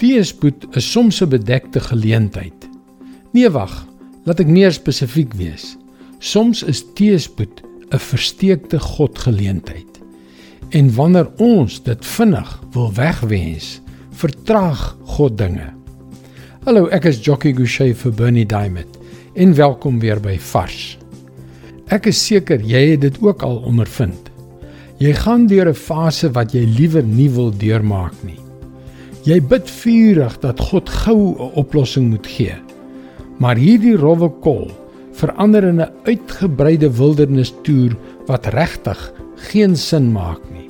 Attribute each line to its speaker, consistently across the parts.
Speaker 1: Teespoed is soms 'n bedekte geleentheid. Nee wag, laat ek meer spesifiek wees. Soms is teespoed 'n versteekte godgeleentheid. En wanneer ons dit vinnig wil wegwens, vertraag God dinge. Hallo, ek is Jockey Gouchee vir Bernie Diamond en welkom weer by Vars. Ek is seker jy het dit ook al ondervind. Jy gaan deur 'n fase wat jy liewer nie wil deurmaak nie. Jy bid vurig dat God gou 'n oplossing moet gee. Maar hierdie rowwe kol verander in 'n uitgebreide wildernis toer wat regtig geen sin maak nie.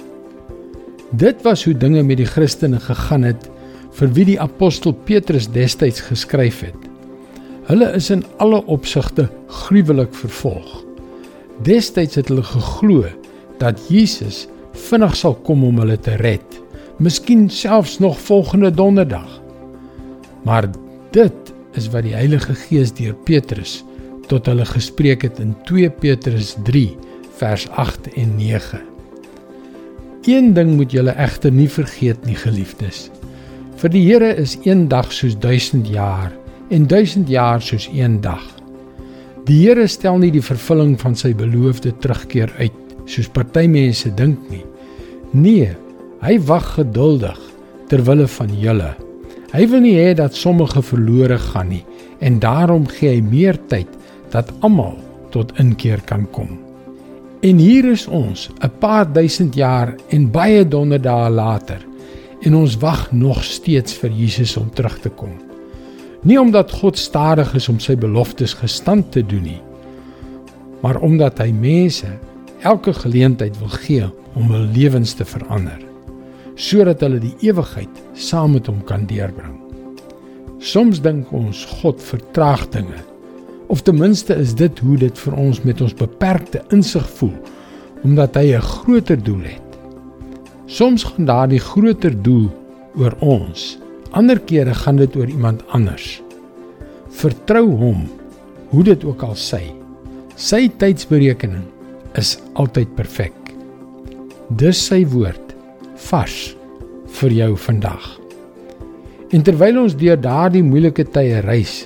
Speaker 1: Dit was hoe dinge met die Christene gegaan het vir wie die apostel Petrus destyds geskryf het. Hulle is in alle opsigte gruwelik vervolg. Destyds het hulle geglo dat Jesus vinnig sal kom om hulle te red, miskien selfs nog volgende donderdag. Maar dit is wat die Heilige Gees deur Petrus tot hulle gespreek het in 2 Petrus 3 vers 8 en 9. Een ding moet julle egter nie vergeet nie, geliefdes. Vir die Here is een dag soos 1000 jaar en 1000 jaar soos een dag. Die Here stel nie die vervulling van sy beloofde terugkeer uit soos party mense dink nie. Nee, hy wag geduldig ter wille van julle. Hy wil nie hê dat sommige verlore gaan nie en daarom gee hy meer tyd dat almal tot inkeer kan kom. En hier is ons, 'n paar duisend jaar en baie donderdae later, en ons wag nog steeds vir Jesus om terug te kom. Nie omdat God stadig is om sy beloftes gestand te doen nie, maar omdat hy mense elke geleentheid wil gee om hul lewens te verander sodat hulle die ewigheid saam met hom kan deurbring. Soms dink ons God vertraag dinge of ten minste is dit hoe dit vir ons met ons beperkte insig voel omdat hy 'n groter doel het. Soms gaan daardie groter doel oor ons Ander kere gaan dit oor iemand anders. Vertrou hom, hoe dit ook al sy. Sy tydsberekening is altyd perfek. Dis sy woord vars vir jou vandag. En terwyl ons deur daardie moeilike tye reis,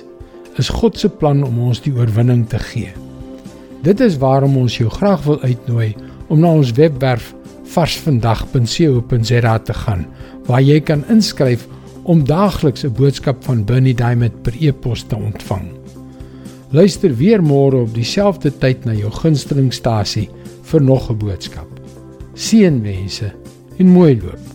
Speaker 1: is God se plan om ons die oorwinning te gee. Dit is waarom ons jou graag wil uitnooi om na ons webwerf varsvandag.co.za te gaan waar jy kan inskryf om daagliks 'n boodskap van Bernie Diamond per e-pos te ontvang. Luister weer môre op dieselfde tyd na jou gunstelingstasie vir nog 'n boodskap. Seënwense en in Moeijum.